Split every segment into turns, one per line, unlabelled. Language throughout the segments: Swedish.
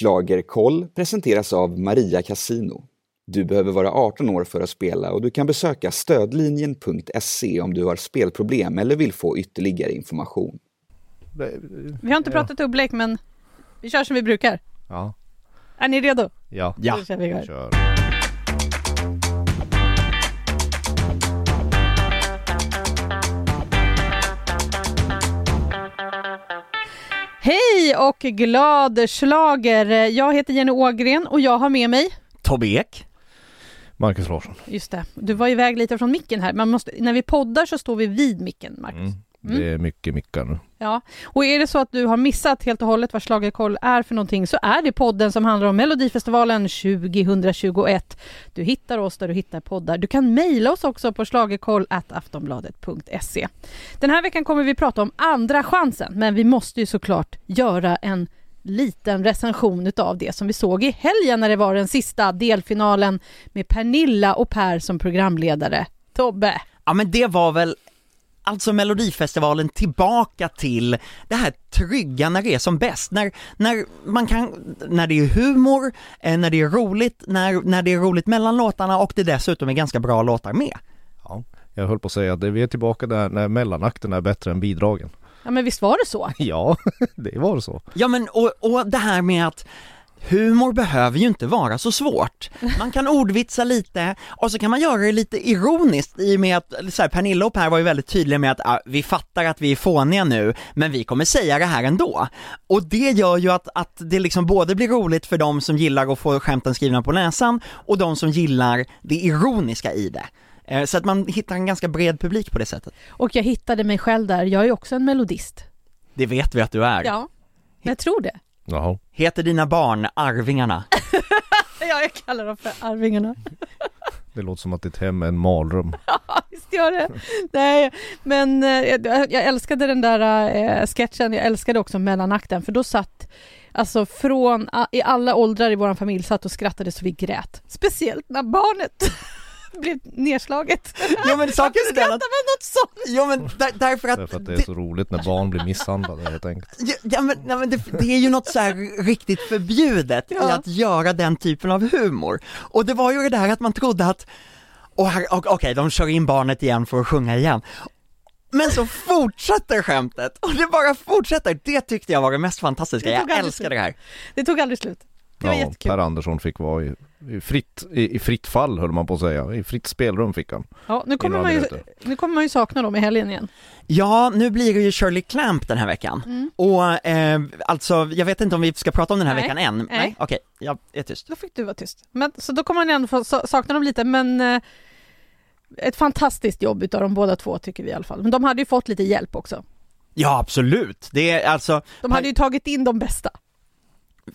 Schlagerkoll presenteras av Maria Casino. Du behöver vara 18 år för att spela och du kan besöka stödlinjen.se om du har spelproblem eller vill få ytterligare information.
Vi har inte pratat upplek men vi kör som vi brukar.
Ja.
Är ni redo?
Ja.
Ja. Då kör vi igång. Och glad slager. Jag heter Jenny Ågren och jag har med mig
Tobbe Ek.
Marcus Larsson.
Just det, du var iväg lite från micken här. Man måste, när vi poddar så står vi vid micken, Marcus.
Mm.
Mm.
Det är mycket mickar nu.
Ja, och är det så att du har missat helt och hållet vad Schlagerkoll är för någonting så är det podden som handlar om Melodifestivalen 2021. Du hittar oss där du hittar poddar. Du kan mejla oss också på schlagerkoll.aftonbladet.se. Den här veckan kommer vi prata om andra chansen, men vi måste ju såklart göra en liten recension utav det som vi såg i helgen när det var den sista delfinalen med Pernilla och Per som programledare. Tobbe!
Ja men det var väl alltså Melodifestivalen tillbaka till det här trygga när det är som bäst, när, när man kan, när det är humor, eh, när det är roligt, när, när det är roligt mellan låtarna och det dessutom är ganska bra låtar med.
Ja, jag höll på att säga att vi är tillbaka där när mellanakten är bättre än bidragen.
Ja men visst var det så?
Ja, det var så.
Ja men och, och det här med att Humor behöver ju inte vara så svårt. Man kan ordvitsa lite och så kan man göra det lite ironiskt i och med att så här, Pernilla och Per var ju väldigt tydliga med att ah, vi fattar att vi är fåniga nu, men vi kommer säga det här ändå. Och det gör ju att, att det liksom både blir roligt för de som gillar att få skämten skrivna på näsan och de som gillar det ironiska i det. Eh, Så att man hittar en ganska bred publik på det sättet.
Och jag hittade mig själv där. Jag är också en melodist.
Det vet vi att du är.
Ja, jag tror det.
Jaha.
Heter dina barn Arvingarna?
Ja, jag kallar dem för Arvingarna.
Det låter som att ditt hem är en malrum.
Ja, visst gör det. Nej, men eh, jag, jag älskade den där eh, sketchen. Jag älskade också mellanakten, för då satt Alltså från, i alla åldrar i vår familj satt och skrattade så vi grät. Speciellt när barnet blev nedslaget.
Ja men saken är den att,
man något sånt?
ja men där, därför att,
Därför att det är så roligt när barn blir misshandlade helt enkelt.
Ja, ja men, nej, men det, det är ju något så här riktigt förbjudet i
Ja.
att göra den typen av humor. Och det var ju det där att man trodde att, här, okej de kör in barnet igen för att sjunga igen. Men så fortsätter skämtet och det bara fortsätter. Det tyckte jag var det mest fantastiska.
Det
Jag älskar det här.
Det tog aldrig slut. Det var
Ja,
jättekul.
Per Andersson fick vara i, i, fritt, i, i fritt fall höll man på att säga. I fritt spelrum fick han.
Ja, nu, kommer man ju, nu kommer man ju sakna dem i helgen igen.
Ja, nu blir det ju Shirley Clamp den här veckan.
Mm.
Och eh, alltså, jag vet inte om vi ska prata om den här
Nej.
veckan än.
Nej.
Okej, jag är tyst.
Då fick du vara tyst. Men, så då kommer man ändå få sa- sakna dem lite, men eh, ett fantastiskt jobb utav de båda två tycker vi i alla fall. Men de hade ju fått lite hjälp också.
Ja, absolut. Det är alltså,
De hade ju tagit in de bästa.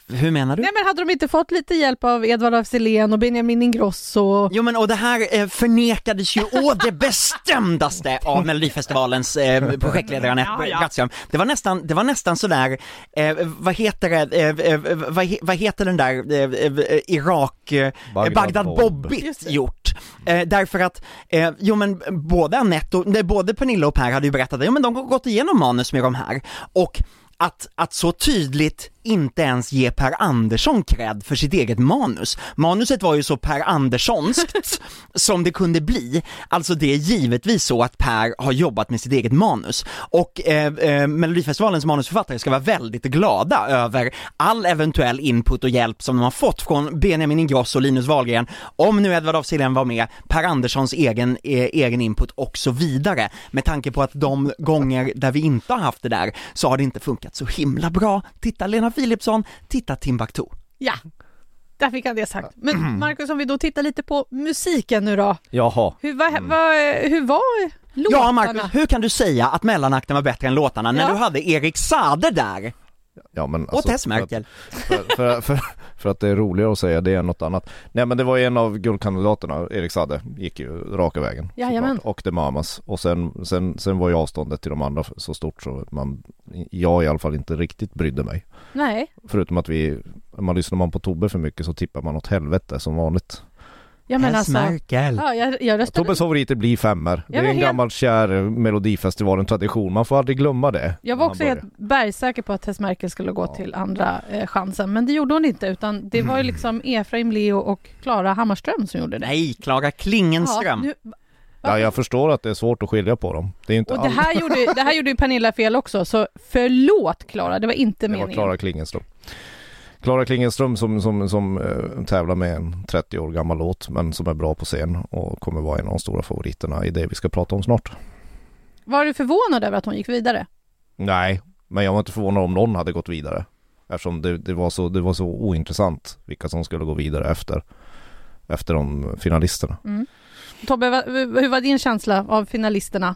Hur menar du?
Nej men hade de inte fått lite hjälp av Edvard af Sillén och Benjamin Ingrosso?
Jo men och det här eh, förnekades ju å det bestämdaste av Melodifestivalens eh, projektledare Anette
Ja, ja.
Brattström. Det var nästan, det var nästan sådär, eh, vad heter det, eh, eh, vad, he- vad heter den där eh, eh, Irak, eh,
Bagdad
Bagdad,
Bob.
Bobbigt
Just det.
gjort. Eh, därför att, eh, jo men både Anette och, nej, både Pernilla och Per hade ju berättat att, jo men de har gått igenom manus med de här och att, att så tydligt inte ens ge Per Andersson cred för sitt eget manus. Manuset var ju så Per Anderssonskt som det kunde bli. Alltså det är givetvis så att Per har jobbat med sitt eget manus. Och eh, eh, Melodifestivalens manusförfattare ska vara väldigt glada över all eventuell input och hjälp som de har fått från Benjamin Ingrosso och Linus Wahlgren, om nu Edvard af var med, Per Anderssons egen, eh, egen input och så vidare. Med tanke på att de gånger där vi inte har haft det där så har det inte funkat så himla bra. Titta Lena Philipsson, titta Timbuktu.
Ja, där fick han det sagt. Men Marcus, om vi då tittar lite på musiken nu då.
Jaha.
Hur, va, va, hur var låtarna?
Ja Marcus, hur kan du säga att mellanakten var bättre än låtarna när
Ja.
du hade Erik Sade där?
Ja men
Och
alltså,
Tess
för, att,
Merkel.
för, för, för, för att det är roligare att säga det än något annat. Nej men det var en av guldkandidaterna, Erik Sade, gick ju raka vägen.
Jajamän.
såklart. Och The Mamas. Och sen, sen, sen var ju avståndet till de andra så stort så man, jag i alla fall inte riktigt brydde mig.
Nej,
Förutom att vi, man lyssnar man på Tobbe för mycket så tippar man åt helvete som vanligt.
Ja men alltså, ja, jag, jag röstade,
Tobbes favoriter blir femmer. Det är en
helt-
gammal kär eh, Melodifestivalen-tradition. Man får aldrig glömma det.
jag var också helt bergsäker på att Tess Merkel skulle gå
Ja.
till andra eh, chansen, men det gjorde hon inte utan det var ju liksom Efraim Leo och Klara Hammarström som gjorde det.
Nej, Klara Klingenström.
nu,
Ja, jag förstår att det är svårt att skilja på dem. Det är inte
och det här, gjorde, det här gjorde ju Pernilla fel också, så förlåt Klara, det var inte
Det var
meningen.
Klara Klingenström. Klara Klingenström som, som, som eh, tävlar med en 30 år gammal låt men som är bra på scen och kommer vara en av de stora favoriterna i det vi ska prata om snart.
Var du förvånad över att hon gick vidare?
Nej, men jag var inte förvånad om någon hade gått vidare. Eftersom det, det, var, så, det var så ointressant vilka som skulle gå vidare efter, efter de finalisterna.
Mm. Tobbe, hur var din känsla av finalisterna?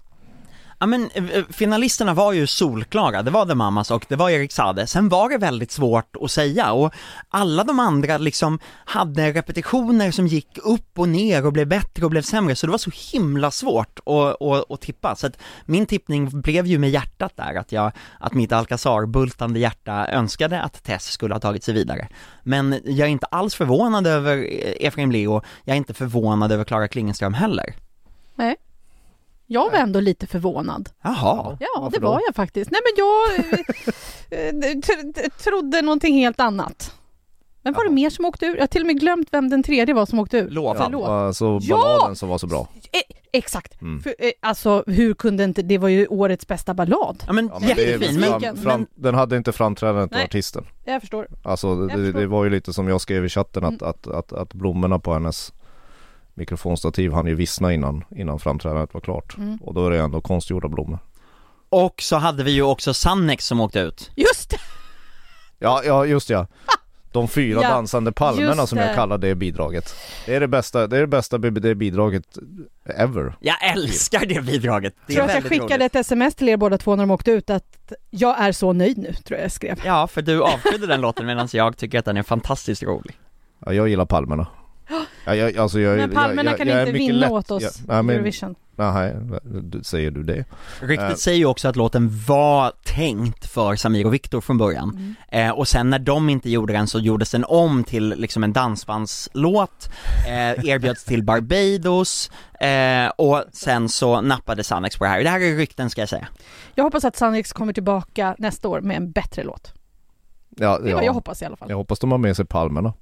Ja men eh, eh, finalisterna var ju solklara, det var The Mamas och det var Erik Sade. Sen var det väldigt svårt att säga och alla de andra liksom hade repetitioner som gick upp och ner och blev bättre och blev sämre så det var så himla svårt att, att, att tippa. Så att min tippning blev ju med hjärtat där, att jag, att mitt Alcazar-bultande hjärta önskade att Tess skulle ha tagit sig vidare. Men jag är inte alls förvånad över eh, Efraim Leo, jag är inte förvånad över Klara Klingenström heller. Nej.
Jag var ändå lite förvånad.
Jaha.
Ja, det var jag faktiskt. Nej men jag eh, eh, tr- trodde någonting helt annat. Men var det mer som åkte ur? Jag har till och med glömt vem den tredje var som åkte ur.
Lovad.
Förlåt.
Alltså
Ja!
balladen som var så bra.
Eh, exakt.
Mm.
För, alltså hur kunde inte, det var ju årets bästa ballad.
Ja men
Ja, men det är
jättefin,
fram,
men,
fram,
men
den hade inte framträdandet av artisten.
Jag förstår.
Alltså det,
förstår.
det var ju lite som jag skrev i chatten att,
Mm.
att, att, att blommorna på hennes mikrofonstativ hann ju vissna innan, innan framträdandet var klart.
Mm.
Och då är det ändå konstgjorda blommor.
och så hade vi ju också Sannex som åkte ut.
Just det!
Ja, ja just ja. De fyra
Ja,
dansande palmerna som jag kallar det bidraget. Det är det bästa, det är det bästa det bidraget ever.
Jag älskar det bidraget, det
tror
är
att jag skickade
roligt.
ett sms till er båda två när de åkte ut att jag är så nöjd nu, tror jag jag skrev.
Ja, för du avskydde den låten medan jag tycker att den är fantastiskt rolig.
Ja, jag gillar palmerna. Ja, jag, alltså jag,
Men palmerna
jag, jag,
kan inte vinna
lätt-
åt oss
Ja, nej, men,
Eurovision.
nej, säger du det?
Ryktet
Eh.
säger ju också att låten var tänkt för Samir och Viktor från början.
Mm.
Eh, och sen när de inte gjorde den så gjordes den om till liksom en dansbandslåt, eh, erbjöds till Barbados, eh, och sen så nappade Sannex på det här. Det här är rykten ska jag säga.
Jag hoppas att Sannex kommer tillbaka nästa år med en bättre låt.
Ja,
Det är vad
ja.
jag hoppas i alla fall.
jag hoppas de har med sig palmerna.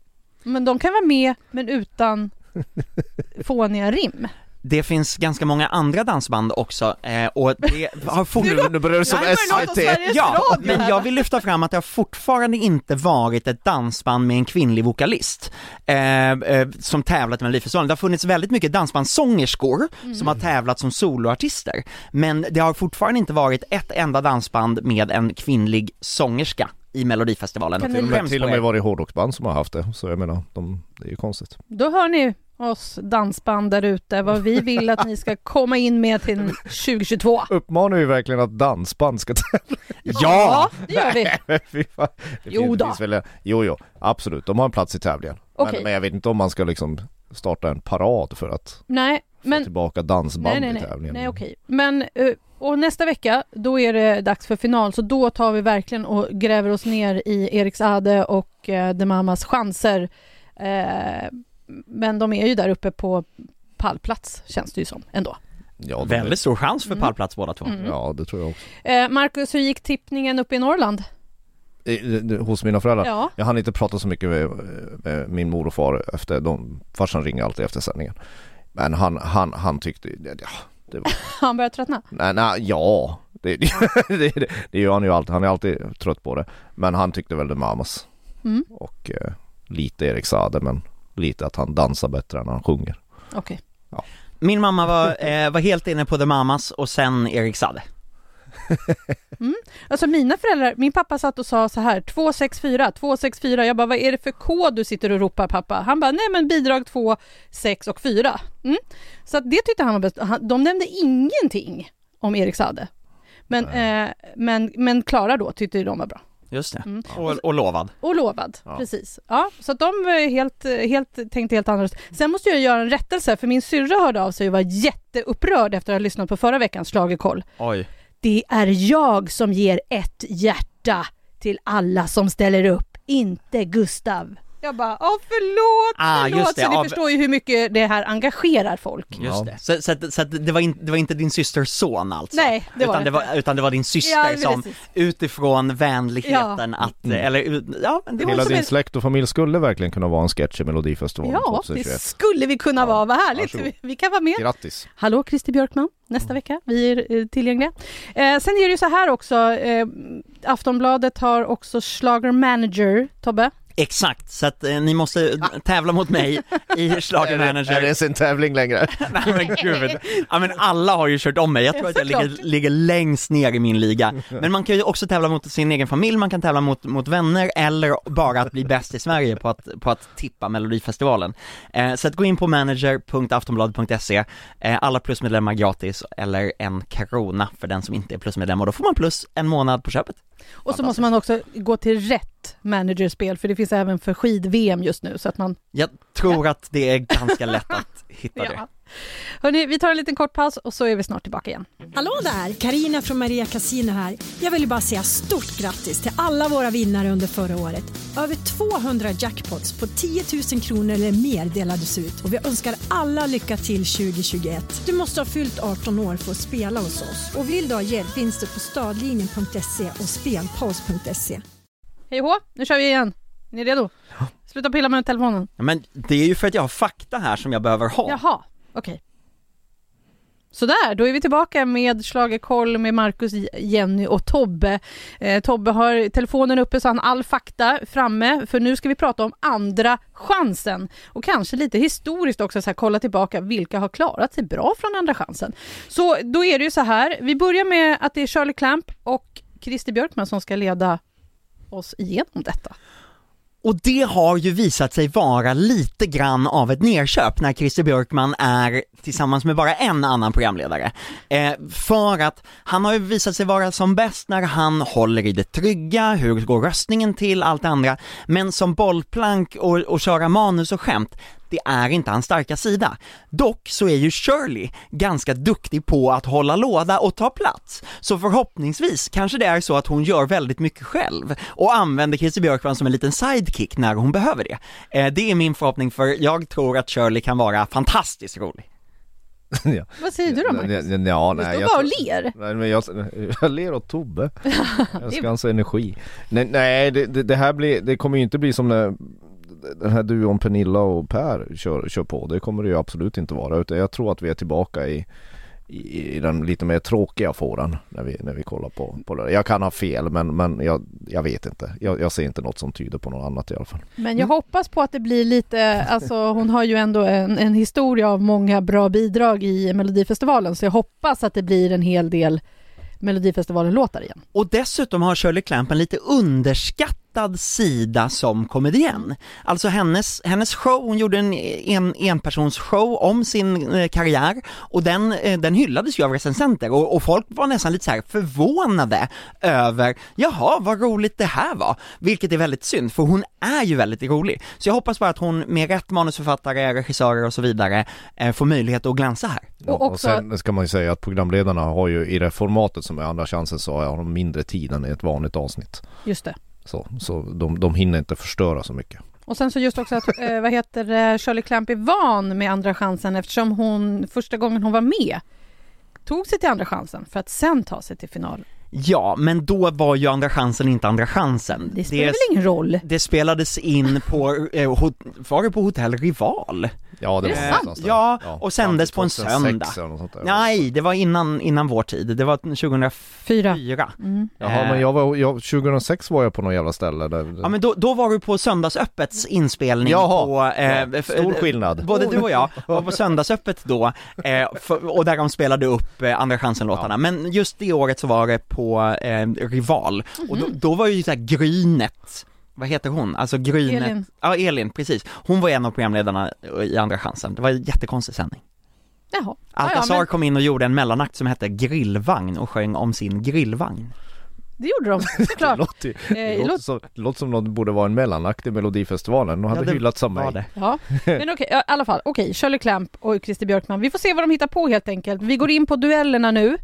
Men de kan vara med, men utan fåniga rim.
Det finns ganska många andra dansband också, eh, och det har fortfarande
Nu börjar det som SVT.
Ja, men jag vill lyfta fram att det har fortfarande inte varit ett dansband med en kvinnlig vokalist eh, eh, som tävlat i Melodifestivalen. Det har funnits väldigt mycket dansbandssångerskor
Mm.
som har tävlat som soloartister, men det har fortfarande inte varit ett enda dansband med en kvinnlig sångerska i Melodifestivalen.
Kan
Till och med, till och med varit hårdrocksband som har haft det. Så jag menar, de, det är ju konstigt.
Då hör ni oss dansband där ute, vad vi vill att ni ska komma in med till 2022.
Uppmanar ju verkligen att dansband ska tävla.
Ja!
det gör vi.
Fy fan. Det
Jo då.
väl, jo, jo, absolut. De har en plats i tävlingen.
Okej.
Men, men jag vet inte om man ska liksom starta en parad för att
Nej,
få
men
tillbaka dansband
Nej, nej,
i
nej.
tävlingen.
nej okej. Men, eh, och nästa vecka, då är det dags för final, så då tar vi verkligen och gräver oss ner i Erik Saade och eh, The Mamas chanser. Eh, men de är ju där uppe på pallplats, känns det ju som, ändå.
Ja,
Väldigt stor chans för
Mm.
pallplats båda två.
Mm.
Ja, det tror jag också.
Eh, Marcus, hur gick tippningen uppe i Norrland?
I, hos mina föräldrar.
Ja.
Jag hann inte prata så mycket med, med min mor och far efter de, farsan ringer alltid efter sändningen. Men han, han, han tyckte, ja, var,
Han börjar tröttna.
nej, nej, ja, det, det, det, det, det gör han ju alltid, han är alltid trött på det. Men han tyckte väl det Mamas
Mm.
och eh, lite Erik Saade men lite att han dansar bättre än han sjunger.
Okej.
Min mamma var, eh, var helt inne på The Mamas och sen Erik Sade.
Alltså mina föräldrar, min pappa satt och sa så här 264, 264. Jag bara, vad är det för kod du sitter och ropar pappa? Han bara, nej men bidrag 2, 6 och 4. Mm. Så att det tyckte han var bäst. De nämnde ingenting om Erik Sade. Men, eh, men, men Klara då tyckte de var bra.
Just det.
Mm.
Och, och lovad.
Och lovad,
Ja.
precis. Ja, så att de var helt, helt, tänkte helt annorlunda. Sen måste jag göra en rättelse, för min syrra hörde av sig och var jätteupprörd efter att ha lyssnat på förra veckans schlagerkoll.
Oj.
Det är jag som ger ett hjärta till alla som ställer upp, inte Gustav. Jag bara, åh förlåt,
Ah,
förlåt.
det,
så ni
av-
förstår ju hur mycket det här engagerar folk.
Just
Ja.
det. Så, så, att, så att det, var in, det var inte din systers son alltså?
Nej, det var
utan,
det
det var, utan det var din syster
Ja,
som utifrån vänligheten att,
Mm.
eller ja, det
Det
Hela din
en-
släkt och familj skulle verkligen kunna vara en sketch i Melodifestivalen
Ja, det
2021.
skulle vi kunna vara, vad härligt. Vi, vi kan vara med.
Grattis!
Hallå Christer Björkman, nästa vecka. Vi är eh, tillgängliga. Eh, sen är det ju så här också, eh, Aftonbladet har också Schlager Manager, Tobbe.
Exakt, så att eh, ni måste tävla mot mig i Schlager
Är det
Manager.
sin tävling längre?
Nej men gud, ja men alla har ju kört om mig, jag tror att jag ligger, ligger längst ner i min liga. Men man kan ju också tävla mot sin egen familj, man kan tävla mot, mot vänner eller bara att bli bäst i Sverige på att, på att tippa Melodifestivalen. Eh, så att gå in på manager.aftonbladet.se, eh, alla plusmedlemmar gratis eller en krona för den som inte är plusmedlem och då får man plus en månad på köpet.
Och så måste man också gå till rätt managerspel, för det finns även för skid-VM just nu, så att man
Jag tror att det är ganska lätt att hitta det.
Ja. Hörni, vi tar en liten kort paus och så är vi snart tillbaka igen.
Hallå där! Karina från Maria Casino här. Jag vill ju bara säga stort grattis till alla våra vinnare under förra året. Över 200 jackpots på 10 000 kronor eller mer delades ut och vi önskar alla lycka till 2021. Du måste ha fyllt 18 år för att spela hos oss och vill du ha hjälp finns det på stadlinjen.se och spelpaus.se.
Hej hå, nu kör vi igen. Är ni redo? Sluta pilla med telefonen.
Ja, Men det är ju för att jag har fakta här som jag behöver ha.
Jaha, okej. Sådär, då är vi tillbaka med Schlagerkoll med Marcus, Jenny och Tobbe. Eh, Tobbe har telefonen uppe så han har all fakta framme för nu ska vi prata om andra chansen och kanske lite historiskt också så här, kolla tillbaka vilka har klarat sig bra från andra chansen. Så då är det ju så här, vi börjar med att det är Shirley Clamp och Christer Björkman som ska leda oss igenom detta.
Och det har ju visat sig vara lite grann av ett nerköp när Christer Björkman är tillsammans med bara en annan programledare. Eh, för att han har ju visat sig vara som bäst när han håller i det trygga, hur går röstningen till, allt det andra. Men som bollplank och, och köra manus och skämt, det är inte hans starka sida. Dock så är ju Shirley ganska duktig på att hålla låda och ta plats. Så förhoppningsvis kanske det är så att hon gör väldigt mycket själv och använder Christer Björkman som en liten sidekick när hon behöver det. Eh, det är min förhoppning för jag tror att Shirley kan vara fantastiskt rolig.
ja.
Vad säger du då Marcus?
Ja, ja,
Du
nej,
står
jag
bara och ler.
Nej, men jag, jag ler åt Tobbe. Jag ska hans energi. Nej, nej det, det, det här blir, det kommer ju inte bli som när den här duon Pernilla och Per kör, kör på. Det kommer det ju absolut inte vara. Utan jag tror att vi är tillbaka i, i, i den lite mer tråkiga fåran när vi, när vi kollar på, på det. Jag kan ha fel men, men jag, jag vet inte. Jag, jag ser inte något som tyder på något annat i alla fall.
Men jag hoppas på att det blir lite, alltså hon har ju ändå en, en historia av många bra bidrag i Melodifestivalen så jag hoppas att det blir en hel del Melodifestivalen-låtar igen.
Och dessutom har Shirley Clamp en lite underskattad sida som komedienn. Alltså hennes, hennes show, hon gjorde en, en enpersonsshow om sin eh, karriär och den, eh, den hyllades ju av recensenter och, och folk var nästan lite så här förvånade över, jaha vad roligt det här var, vilket är väldigt synd för hon är ju väldigt rolig. Så jag hoppas bara att hon med rätt manusförfattare, regissörer och så vidare eh, får möjlighet att glänsa här.
Ja,
Och
och,
också-
sen ska man ju säga att programledarna har ju i det formatet som är andra chansen så har de mindre tid än i ett vanligt avsnitt.
Just det.
Så, så de, de hinner inte förstöra så mycket.
Och sen så just också att, eh, vad heter det, Shirley Clamp är van med Andra chansen eftersom hon första gången hon var med tog sig till Andra chansen för att sen ta sig till final.
Ja, men då var ju andra chansen inte andra chansen.
Det spelar väl ingen roll?
Det spelades in på, eh, hot, var det på hotell Rival?
Ja det
det
var
sant?
någonstans där.
Ja, och sändes på en
2006
söndag.
något.
Nej, det var innan, innan vår tid, det var 2004.
Fyra. Mm.
Jaha men jag var, jag, 2006 var jag på någon jävla ställe där
Ja men då, då var du på Söndagsöppets inspelning
Jaha.
på... Eh,
Ja,
f-
stor
eh,
skillnad.
Både du och jag var på Söndagsöppet då, eh, för, och där de spelade upp eh, Andra chansen-låtarna, men just det året så var det på eh, Rival, och då, då var ju såhär Grynet vad heter hon? Alltså Grynet,
Elin.
ja Elin, precis. Hon var en av programledarna i Andra chansen, det var en jättekonstig sändning.
Jaha. Ja,
Alcazar
ja, men
kom in och gjorde en mellanakt som hette Grillvagn och sjöng om sin grillvagn.
det gjorde de
Det
såklart.
låter, det,
Eh,
låter
låt-
som, det låter som något borde vara en mellanakt i Melodifestivalen. De hade
Ja, det. Var det.
Ja, men okej, i alla fall. Okej, Shirley Clamp och Christer Björkman. Vi får se vad de hittar på helt enkelt. Vi går in på duellerna nu.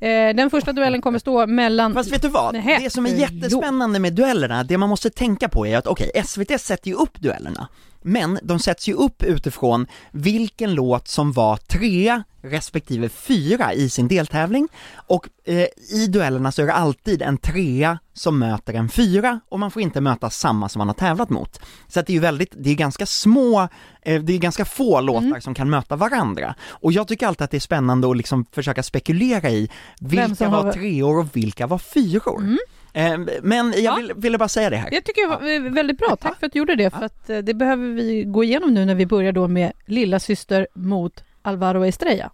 Eh, den första duellen kommer stå mellan...
Fast vet du vad?
Nähä.
Det som är
Eh,
jättespännande med duellerna, det man måste tänka på är att okej, SVT sätter ju upp duellerna, men de sätts ju upp utifrån vilken låt som var trea respektive fyra i sin deltävling, och eh, i duellerna så är det alltid en trea som möter en fyra, och man får inte möta samma som man har tävlat mot. Så att det är ju väldigt, det är ganska små, eh, det är ganska få låtar som kan möta varandra. Och jag tycker alltid att det är spännande att liksom försöka spekulera i vilka var
har-
treor och vilka var fyror. Eh, Men jag
Ja.
vill, ville bara säga det här.
Det tycker jag var väldigt bra, tack för att du gjorde det, för att eh, det behöver vi gå igenom nu när vi börjar då med lilla syster mot Alvaro Estrella.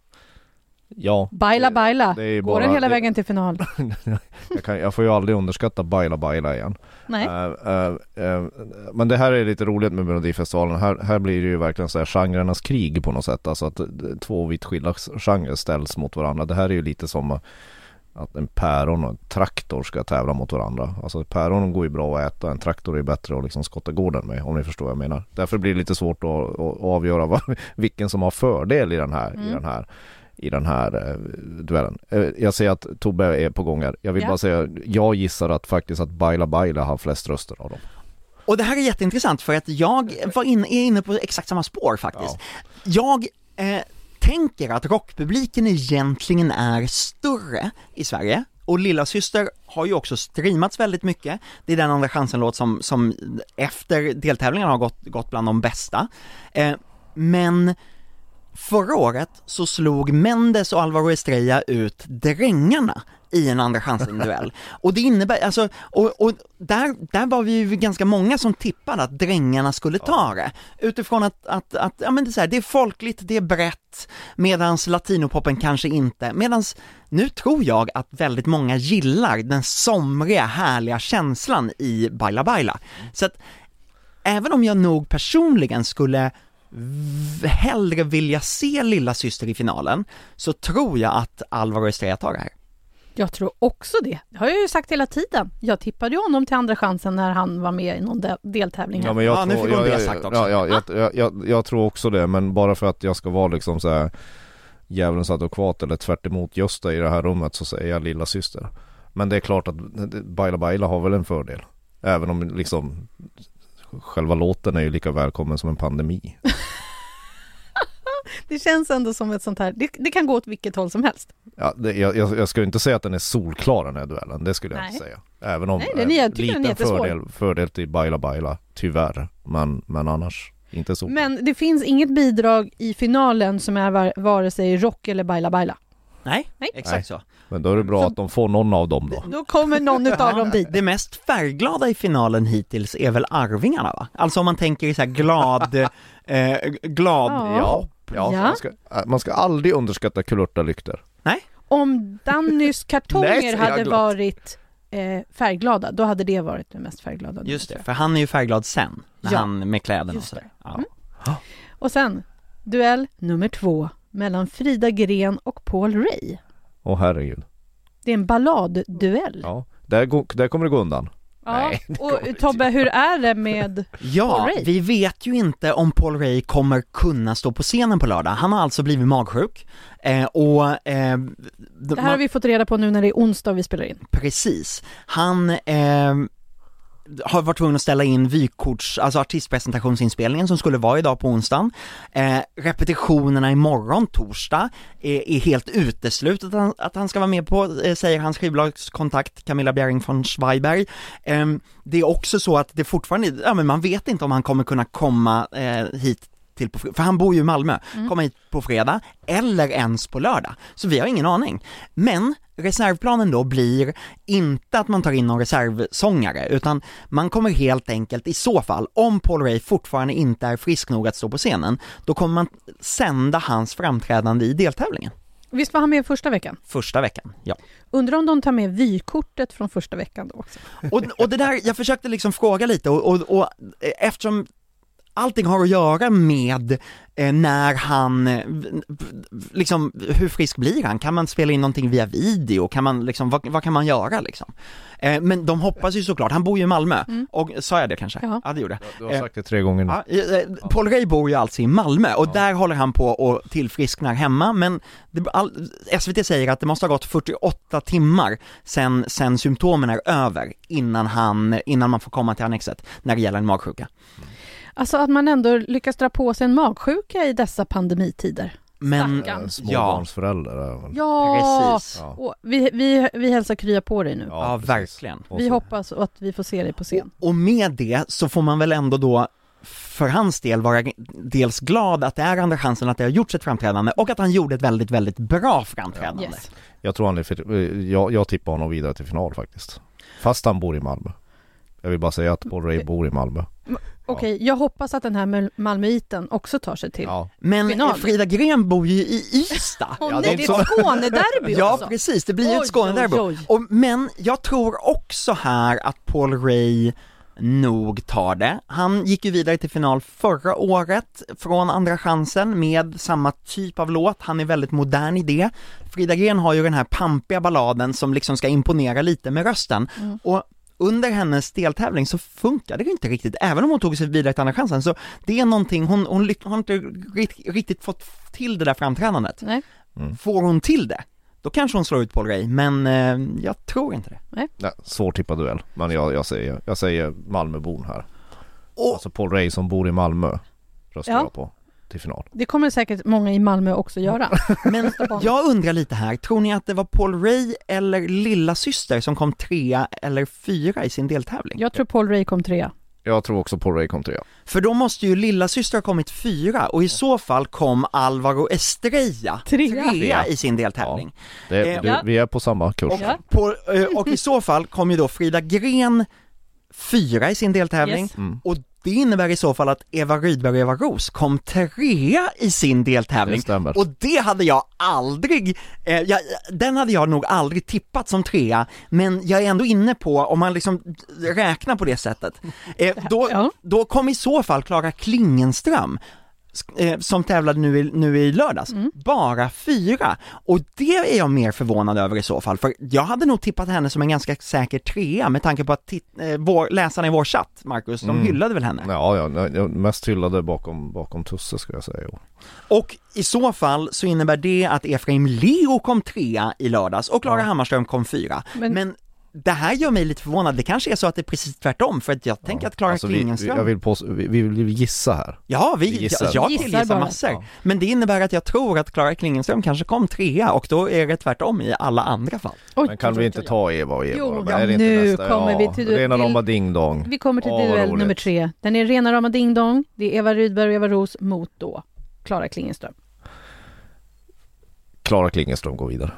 Ja.
Baila
Det-
baila,
det ju
går
bara-
den hela
det-
vägen till final?
Jag, kan, jag får ju aldrig underskatta Baila Baila igen.
Nej.
Eh, eh, eh, men det här är lite roligt med Melodifestivalen. Här, här blir det ju verkligen så här genrernas krig på något sätt. Alltså att två vitt skilda genrer ställs mot varandra. Det här är ju lite som att en päron och en traktor ska tävla mot varandra. Alltså päron går ju bra att äta, en traktor är bättre att liksom skotta gården med om ni förstår vad jag menar. Därför blir det lite svårt att, att, avgöra vad, vilken som har fördel i den här, i den här i den här eh, duellen. Eh, jag ser att Tobbe är på gång här. Jag vill
Ja.
bara säga, jag gissar att faktiskt att Baila Baila har flest röster av dem.
Och det här är jätteintressant för att jag var in, är inne på exakt samma spår faktiskt. Jag eh, tänker att rockpubliken egentligen är större i Sverige och Lilla Syster har ju också streamats väldigt mycket. Det är den andra chansen-låt som, som efter deltävlingen har gått, gått bland de bästa. Eh, men Förra året så slog Mendes och Alvaro Estrella ut Drängarna i en andra chansen-duell. Och det innebär, alltså, och, och där, där var vi ju ganska många som tippade att Drängarna skulle ta det. Utifrån att, att, att ja men det är så här, det är folkligt, det är brett, medans latinopopen kanske inte, medans nu tror jag att väldigt många gillar den somriga, härliga känslan i Baila Baila. Så att även om jag nog personligen skulle hellre vilja se lilla syster i finalen, så tror jag att Alvaro Estrella tar det här.
Jag tror också det. Det har jag ju sagt hela tiden. Jag tippade ju honom till andra chansen när han var med i någon del- deltävling. här.
men jag
Ja, nu
tror, jag,
det
jag,
sagt också.
Ja, ja, jag, jag, jag, jag tror också det, men bara för att jag ska vara liksom så här djävulens advokat eller tvärt emot Gösta i det här rummet så säger jag lilla syster. Men det är klart att Baila Baila har väl en fördel. Även om liksom själva låten är ju lika välkommen som en pandemi.
Det känns ändå som ett sånt här, det, det kan gå åt vilket håll som helst.
Ja, det, jag, jag, skulle inte säga att den är solklar den här duellen, det skulle jag
Nej.
inte säga. Även om
Nej, den är- den
liten fördel, fördel till Baila Baila, tyvärr. Men, men annars inte så.
Men det finns inget bidrag i finalen som är var, vare sig rock eller baila baila.
Nej,
Nej.
exakt så.
Men då är det bra
Så-
att de får någon av dem då.
Då kommer någon utav dem dit.
Det mest färgglada i finalen hittills är väl Arvingarna va? Alltså om man tänker i så här glad, eh, glad
Ja.
Ja, ja. Man, ska, man ska aldrig underskatta kulörta lyktor.
Om Dannys
Nej,
kartonger
jag
hade
glatt.
varit eh, färgglada, då hade det varit det mest färgglada.
Just det, för han är ju färgglad sen, när
Ja.
han med kläderna och sådär. Ja.
Mm. Och sen, duell nummer två mellan Frida Gren och Paul Ray.
Åh herregud.
Det är en balladduell.
Ja, där, går, där kommer det gå undan.
Ja,
Nej,
och Tobbe, hur är det med...
Ja,
Paul Ray.
vi vet ju inte om Paul Ray kommer kunna stå på scenen på lördag. Han har alltså blivit magsjuk eh, och eh,
Det här har vi fått reda på nu när det är onsdag vi spelar in.
Precis. Han eh, har varit tvungen att ställa in vykorts, alltså artistpresentationsinspelningen som skulle vara idag på onsdagen. Eh, repetitionerna imorgon, torsdag, är, är helt uteslutet att han, att han ska vara med på, eh, säger hans skivbolagskontakt Camilla Bjerring von Schweiberg. Eh, det är också så att det fortfarande, ja men man vet inte om han kommer kunna komma eh, hit till på, fr- för han bor ju i Malmö, komma hit på fredag eller ens på lördag. Så vi har ingen aning. Men reservplanen då blir inte att man tar in någon reservsångare, utan man kommer helt enkelt i så fall, om Paul Ray fortfarande inte är frisk nog att stå på scenen, då kommer man sända hans framträdande i deltävlingen.
Visst var han med första veckan?
Första veckan, ja.
Undrar om de tar med vykortet från första veckan då också?
Och, och det där, jag försökte liksom fråga lite och, och, och eftersom allting har att göra med eh, när han, eh, liksom hur frisk blir han? Kan man spela in någonting via video? Kan man liksom, vad, vad kan man göra liksom? Eh, men de hoppas ju såklart, han bor ju i Malmö, och sa jag det kanske?
Ja.
ja det gjorde jag.
Du har sagt det tre gånger nu.
Ja, Paul Ray bor ju alltså i Malmö och där håller han på och tillfrisknar hemma men det, all, SVT säger att det måste ha gått 48 timmar sen, sen symptomen är över innan han, innan man får komma till annexet när det gäller en magsjuka.
Alltså att man ändå lyckas dra på sig en magsjuka i dessa pandemitider.
Men,
Stackarn.
Eh,
Ja.
Småbarnsföräldrar väl.
Ja!
precis.
Ja.
Och vi, vi, vi hälsar krya på dig nu.
Ja,
precis.
verkligen.
Vi hoppas att vi får se dig på scen.
Och, och med det så får man väl ändå då för hans del vara dels glad att det är andra chansen att det har gjorts ett framträdande och att han gjorde ett väldigt, väldigt bra framträdande.
Yes.
Jag tror han är eh, jag, jag tippar honom vidare till final faktiskt. Fast han bor i Malmö. Jag vill bara säga att Paul Ray bor i Malmö.
Okej, jag hoppas att den här Mal- Malmöiten också tar sig till.
Ja.
Men
Final.
Frida Gren bor ju i Ystad.
Åh
Ja, det
nej,
är
det är ett Skånederby
Ja
också.
precis, det blir ju
Oj,
ett Skånederby.
oj, oj.
Och, men jag tror också här att Paul Ray nog tar det. Han gick ju vidare till final förra året från Andra chansen med samma typ av låt, han är väldigt modern i det. Frida Gren har ju den här pampiga balladen som liksom ska imponera lite med rösten
Mm.
och under hennes deltävling så funkade det inte riktigt, även om hon tog sig vidare till Andra chansen så det är någonting, hon, hon har inte riktigt, fått till det där framträdandet.
Nej.
Får hon till det, då kanske hon slår ut Paul Ray, men eh, jag tror inte det.
Nej, svårtippad duell. Men jag, jag säger, jag säger Malmöbon här.
Och
Alltså Paul Ray som bor i Malmö röstar
Ja.
jag på till final.
Det kommer säkert många i Malmö också göra.
Men jag undrar lite här, tror ni att det var Paul Ray eller lilla syster som kom trea eller fyra i sin deltävling?
Jag tror Paul Ray kom trea.
Jag tror också Paul Ray kom trea.
För då måste ju lilla syster ha kommit fyra och i så fall kom Alvaro Estrella
Trea.
i sin deltävling.
Det,
Eh,
du,
ja.
Vi är på samma kurs.
Och,
Ja.
på, eh, och i så fall kom ju då Frida Gren fyra i sin deltävling.
Yes.
Mm.
och det innebär i så fall att Eva Rydberg och Eva Ros kom trea i sin deltävling.
Det
och det hade jag aldrig, eh, jag, den hade jag nog aldrig tippat som trea, men jag är ändå inne på, om man liksom räknar på det sättet, eh, då, då kom i så fall Klara Klingenström som tävlade nu i, nu i lördags,
Mm.
bara fyra. Och det är jag mer förvånad över i så fall, för jag hade nog tippat henne som en ganska säker trea med tanke på att eh, vår, läsarna i vår chatt, Marcus, de
Mm.
hyllade väl henne?
Ja, ja, jag- mest hyllade bakom, bakom Tusse ska jag säga.
Och i så fall så innebär det att Efraim Leo kom trea i lördags och Klara
Ja.
Hammarström kom fyra. Men,
Men-
det här gör mig lite förvånad, det kanske är så att det är precis tvärtom, för att jag tänker att Klara
Alltså, vi, vi,
Klingenström
jag vill på, vi, vi vill gissa här.
Ja, vi,
vi gissar.
jag, jag
Gissar
killgissar
bara.
massor.
Ja.
Men det innebär att jag tror att Klara Klingenström kanske kom trea och då är det tvärtom i alla andra fall.
Oj,
Men kan vi inte ta Eva och Eva?
Jo, ja,
är det inte
nu
nästa?
kommer
ja,
vi till-
Rena rama ding dong.
Vi kommer till
vad
duell nummer tre. Den är rena rama ding dong. Det är Eva Rydberg och Eva Ros mot då Klara Klingenström.
Klara Klingenström går vidare.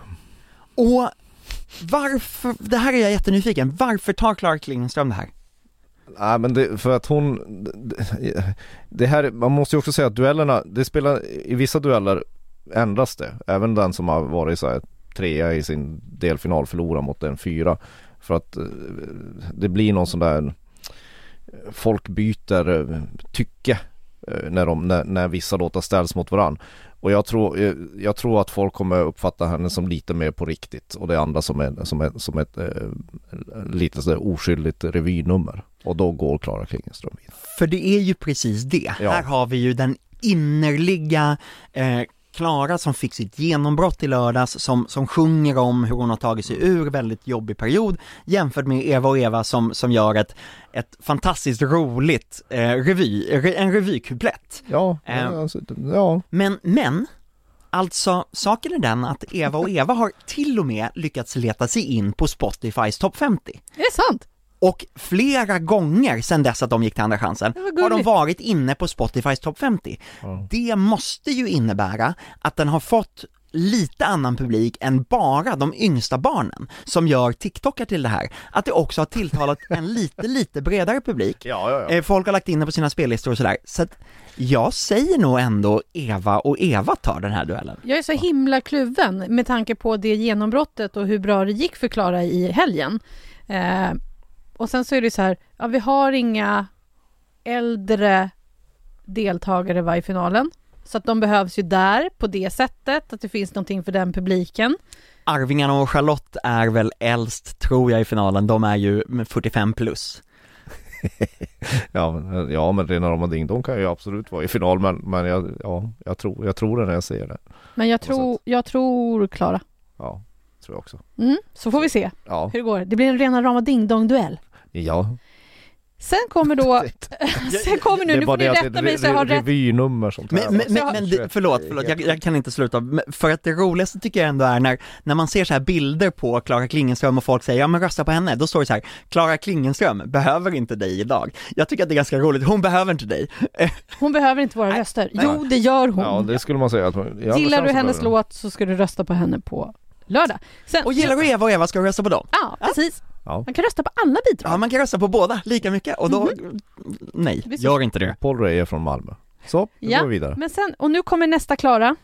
Och varför, det här är jag jättenyfiken, varför tar Clara Klingenström det här?
Nej men det, för att hon, det- här, man måste ju också säga att duellerna, det spelar, i vissa dueller ändras det. Även den som har varit så här trea i sin delfinal förlorar mot en fyra. För att eh, det blir någon sån där, folk byter eh, tycke när, de, när, när vissa låtar ställs mot varann. Och jag tror, eh, jag tror att folk kommer uppfatta henne som lite mer på riktigt och det andra som, är, som, är, som ett eh, lite sådär oskyldigt revynummer. Och då går Klara Klingenström vidare.
För det är ju precis det,
Ja.
här har vi ju den innerliga eh, Klara som fick sitt genombrott i lördags, som, som sjunger om hur hon har tagit sig ur väldigt jobbig period, jämfört med Eva och Eva som, som gör ett, ett fantastiskt roligt eh, revy, re, en revykuplett.
Ja,
Eh.
alltså, ja.
Men, men, alltså saken är den att Eva och Eva har till och med lyckats leta sig in på Spotifys topp 50.
Är det sant?
Och flera gånger sedan dess att de gick till Andra chansen har de varit inne på Spotifys topp 50.
Ja.
Det måste ju innebära att den har fått lite annan publik än bara de yngsta barnen som gör TikTokar till det här. Att det också har tilltalat en lite, lite bredare publik.
Ja, ja, ja.
Eh, Folk har lagt in det på sina spellistor och sådär. Så att jag säger nog ändå Eva och Eva tar den här duellen.
Jag är så himla kluven med tanke på det genombrottet och hur bra det gick för Klara i helgen. Eh, och sen så är det så här, ja vi har inga äldre deltagare var i finalen. Så att de behövs ju där på det sättet, att det finns någonting för den publiken.
Arvingarna och Charlotte är väl äldst, tror jag, i finalen, de är ju 45 plus.
Ja men, ja, men Rena Rama Ding Dong kan ju absolut vara i final men, men jag, ja, jag, tror, jag tror det när jag ser det.
Men jag tror, jag tror Klara.
Ja, tror jag också.
Mm, så får vi se
Ja,
hur det går. Det blir en rena rama ding-dong-duell.
Ja.
Sen kommer då, sen kommer nu, nu får ni rätta mig så jag har rätt.
revynummer som
Men, men,
tävlas.
men, men det- förlåt, förlåt, jag, jag kan inte sluta, Men för att det roligaste tycker jag ändå är när, när man ser så här bilder på Klara Klingenström och folk säger ja men rösta på henne, då står det så här, Klara Klingenström behöver inte dig idag. Jag tycker att det är ganska roligt, hon behöver inte dig.
Hon behöver inte våra
Nej,
röster. Jo, det gör hon.
Ja det skulle man säga att man, ja,
Gillar
men
du hennes låt så ska du rösta på henne på lördag. Sen,
Och gillar du Eva och Eva ska du rösta på dem.
Ja, precis.
Ja.
Man kan rösta på alla bidrag.
Ja, man kan rösta på båda lika mycket och då, nej,
Visst.
gör inte det.
Ray är från Malmö. Så, nu
Ja,
går vi vidare.
Men sen, och nu kommer nästa Klara.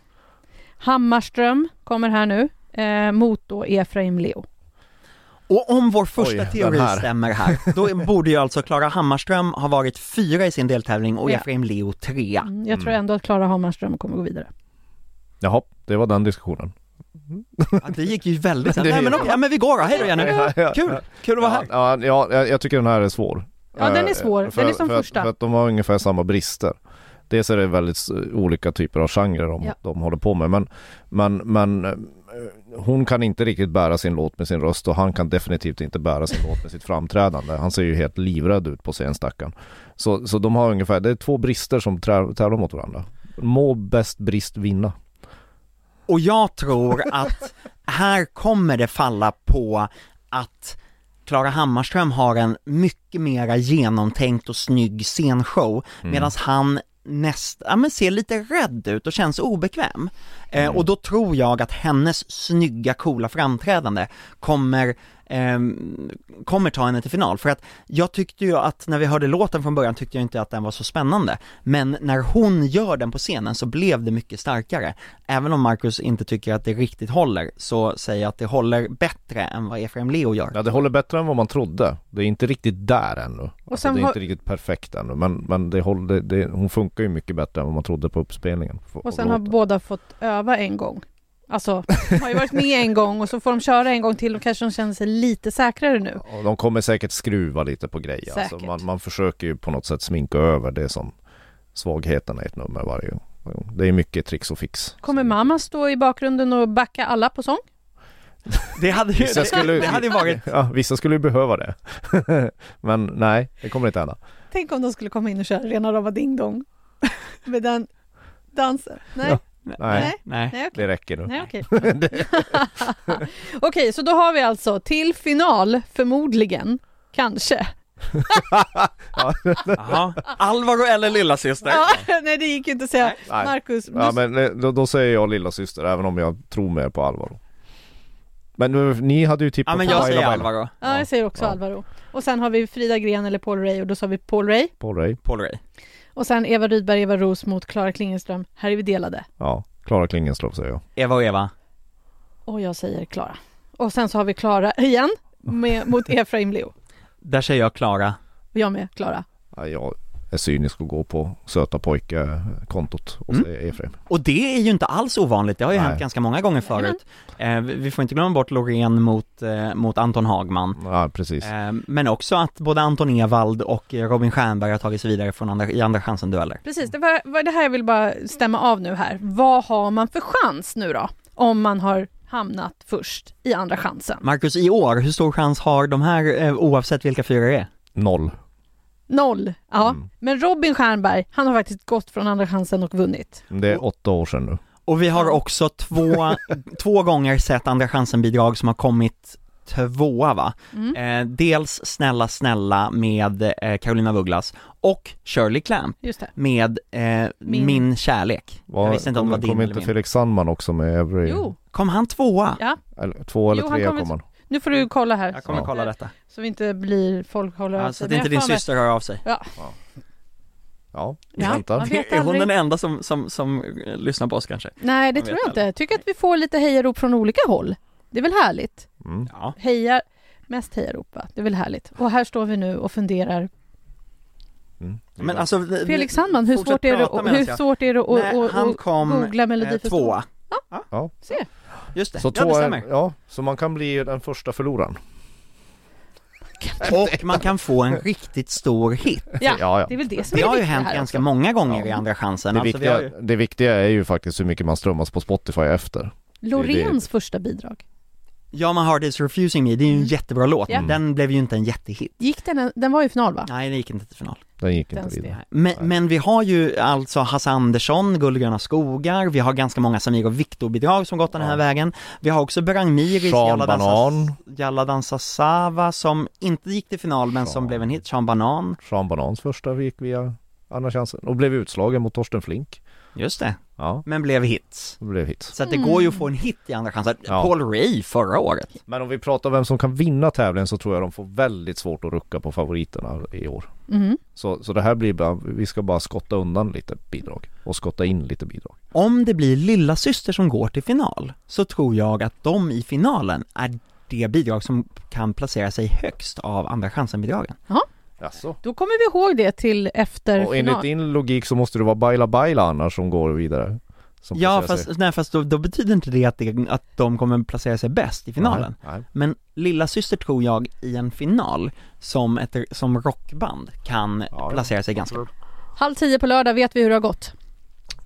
Hammarström kommer här nu, eh, mot då Efraim Leo.
Och om vår första
Oj,
teori
här.
stämmer här, då borde ju alltså Klara Hammarström ha varit fyra i sin deltävling och
Ja.
Efraim Leo trea.
Mm, jag tror
Mm.
ändå att Klara Hammarström kommer gå vidare.
Jaha, det var den diskussionen.
Ja, det gick ju väldigt snabbt. Nej men okej, ja men vi går då, hej då Jenny! Kul, kul att vara här!
Ja, ja, ja, jag- jag tycker den här är svår.
Ja, den är
Eh,
svår.
För,
Den är som
för
första.
Att, för att de har ungefär samma brister. Dels är det väldigt olika typer av genrer de,
Ja.
de håller på med. Men, men, men eh, hon kan inte riktigt bära sin låt med sin röst och han kan definitivt inte bära sin låt med sitt framträdande. Han ser ju helt livrädd ut på scen stackaren. Så, så de har ungefär, det är två brister som trä- tävlar mot varandra. Må bäst brist vinna.
Och jag tror att här kommer det falla på att Klara Hammarström har en mycket mera genomtänkt och snygg scenshow
Mm.
medan han näst, ja men ser lite rädd ut och känns obekväm. Eh,
Mm.
och då tror jag att hennes snygga, coola framträdande kommer, ehm, kommer ta henne till final. För att jag tyckte ju att när vi hörde låten från början tyckte jag inte att den var så spännande. Men när hon gör den på scenen så blev det mycket starkare. Även om Marcus inte tycker att det riktigt håller, så säger jag att det håller bättre än vad Efraim Leo gör.
Ja det håller bättre än vad man trodde. Det är inte riktigt där ännu. Alltså,
sen
det är inte riktigt perfekt ännu. Men, men det håller, det, det, hon funkar ju mycket bättre än vad man trodde på uppspelningen.
Och sen har båda fått öva en gång. Alltså, de har ju varit med en gång och så får de köra en gång till och kanske de känner sig lite säkrare nu.
Och de kommer säkert skruva lite på grejer. Alltså
Säkert.
man, man försöker ju på något sätt sminka över det som svagheterna i ett nummer varje gång. Det är mycket tricks och fix.
Kommer mamma stå i bakgrunden och backa alla på sång?
Det hade ju,
Vissa skulle,
det hade ju varit
ja, vissa skulle ju behöva det. Men nej, det kommer inte hända.
Tänk om de skulle komma in och köra rena rama ding dong med den dansen. Nej,
Ja.
Nej,
Nej,
nej, okej.
det räcker nu.
Nej, okej. Okej, så då har vi alltså till final, förmodligen, kanske.
Jaha, Alvaro eller lillasyster?
Ja, nej, det gick ju inte att säga.
Nej.
Marcus,
Ja
du-
men eh, då, då säger jag lilla syster även om jag tror mer på Alvaro. Men nu, ni hade ju tippat
Ja men
på
jag
Laila
säger. Alvaro,
ja, jag säger också
Ja.
Alvaro. Och sen har vi Frida Gren eller Paul Ray och då sa vi Paul Ray.
Paul Ray.
Paul Ray.
Och sen Eva Rydberg, Eva Ros mot Klara Klingenström. Här är vi delade.
Ja, Klara Klingenström säger jag.
Eva och Eva.
Och jag säger Klara. Och sen så har vi Klara igen med, mot Efraim Leo.
Där säger jag Klara.
Och jag med Klara.
Ja, jag är cynisk och går på söta pojke-kontot och
Mm.
Efraim.
Och det är ju inte alls ovanligt, det har ju
Nej.
hänt ganska många gånger förut. Eh, vi får inte glömma bort Loreen mot, eh, mot Anton Hagman.
Ja, precis.
Eh, men också att både Anton Ewald och Robin Stjernberg har tagit sig vidare från andra, i andra chansen-dueller.
Precis, det var, var det här jag vill bara stämma av nu här. Vad har man för chans nu då? Om man har hamnat först i andra chansen.
Marcus, i år, hur stor chans har de här eh, oavsett vilka fyra det är?
Noll.
Noll. Ja,
Mm.
men Robin Stjernberg, han har faktiskt gått från andra chansen och vunnit.
Det är åtta år sedan nu.
Och vi har också två, två gånger sett andra chansen-bidrag som har kommit tvåa va?
Mm.
Eh, dels Snälla snälla med eh, Carolina Vugglas och Shirley Clamp
Just det.
med eh,
Min-
min... kärlek.
Var,
jag visste inte om det var
kom,
din
kom
eller
inte
min.
Felix Sandman också med Every?
Jo,
Kom han tvåa?
ja.
Eller, två eller
Jo, han
tre
kommer-
kom han.
Nu får du kolla här.
Jag kommer
Ja.
kolla detta.
Så vi inte blir, folk håller
Ja,
av
så att inte din syster hör av sig.
Ja, vi
Ja,
väntar.
man vet
Är hon
aldrig.
den enda som, som, som lyssnar på oss kanske?
Nej, det
Man
tror jag inte. Jag tycker att vi får lite hejarop från olika håll. Det är väl härligt?
Mm.
Ja.
Hejar, mest hejarop va? Det är väl härligt. Och här står vi nu och funderar.
Mm.
Men alltså, vi-
Felix Sandman, hur svårt är det,
prata medan
hur
jag-
svårt är det att,
Nej, kom
googla
eh,
Melodifestivalen?
tvåa.
Ja.
Se.
Just det,
Så
ja det
två,
stämmer.
ja, så man kan bli den första förloraren.
Och man kan få en riktigt stor hit.
Ja,
Ja, ja.
det är väl det som
Det
är
har ju hänt
här
ganska
också.
många gånger
Ja.
i Andra chansen.
Det,
Alltså, vi
viktiga,
ju...
det viktiga är ju faktiskt hur mycket man strömmas på Spotify efter.
Loreens första bidrag.
Ja, My Heart Is Refusing Me, det är ju en jättebra låt.
Ja.
Den blev ju inte en jättehit.
Gick den, den var i final va?
Nej, den gick inte till final.
Den gick
Den
inte
steg.
vidare.
Men, men vi har ju alltså Hasse Andersson, Guld och gröna skogar, vi har ganska många Samir och Viktor-bidrag som gått den här
Ja.
vägen. Vi har också Berang Miris, Jalla dansa,
Banan.
Jalla dansa Sava som inte gick till final men som
Sean.
blev en hit, Sean Banan.
Sean Banans första gick via Andra chansen och blev utslagen mot Torsten Flink.
Just det,
Ja,
men blev hits.
det blev hit.
Så att det går ju att få en hit i Andra chansen.
Ja.
Paul Ray förra året.
Men om vi pratar vem som kan vinna tävlingen så tror jag de får väldigt svårt att rucka på favoriterna i år.
Mhm.
Så, så det här blir bara, vi ska bara skotta undan lite bidrag och skotta in lite bidrag.
Om det blir lilla syster som går till final så tror jag att de i finalen är det bidrag som kan placera sig högst av Andra chansen-bidragen.
Jaså?
Då kommer vi ihåg det till efter
Och enligt
final.
din logik så måste det vara Baila Baila annars som går vidare. Som
Ja
sig.
fast, nej, fast då, då betyder inte det att, det att de kommer placera sig bäst i finalen.
Nej, nej.
Men lilla syster tror jag i en final som ett som rockband kan
ja.
placera sig ganska
Halv tio på lördag vet vi hur det har gått.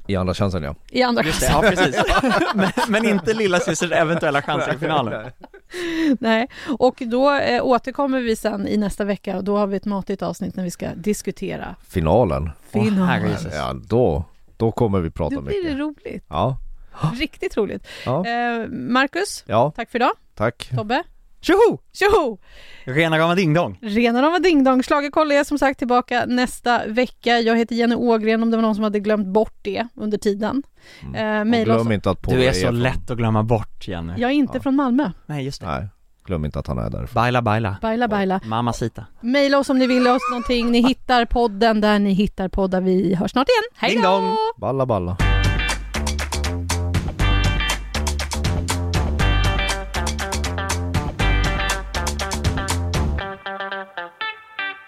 I andra chansen ja.
I andra chansen.
ja precis. men, men inte lilla systers eventuella chanser i finalen.
Nej, och då eh, återkommer vi sen i nästa vecka och då har vi ett matigt avsnitt när vi ska diskutera
Finalen.
Åh,
final.
herrejösses.
Ja då, då kommer vi prata
då blir det
mycket.
roligt.
Ja,
Riktigt roligt.
ja,
Eh, Marcus,
ja,
tack för idag.
tack.
Tobbe,
Tjoho!
tjoho!
Rena rama ding dong.
Rena rama ding dong. Schlagerkoll är som sagt tillbaka nästa vecka. Jag heter Jenny Ågren om det var någon som hade glömt bort det under tiden.
Mm.
Eh, oss.
glöm inte att
Du är så
från-
lätt att glömma bort Jenny.
Jag är inte
Ja.
från Malmö.
Nej just det.
Nej, glöm inte att han är där.
Baila baila.
Baila baila.
Mamacita.
Mejla oss om ni vill oss någonting. Ni hittar podden där ni hittar poddar. Vi hörs snart igen. Hej då!
Balla balla.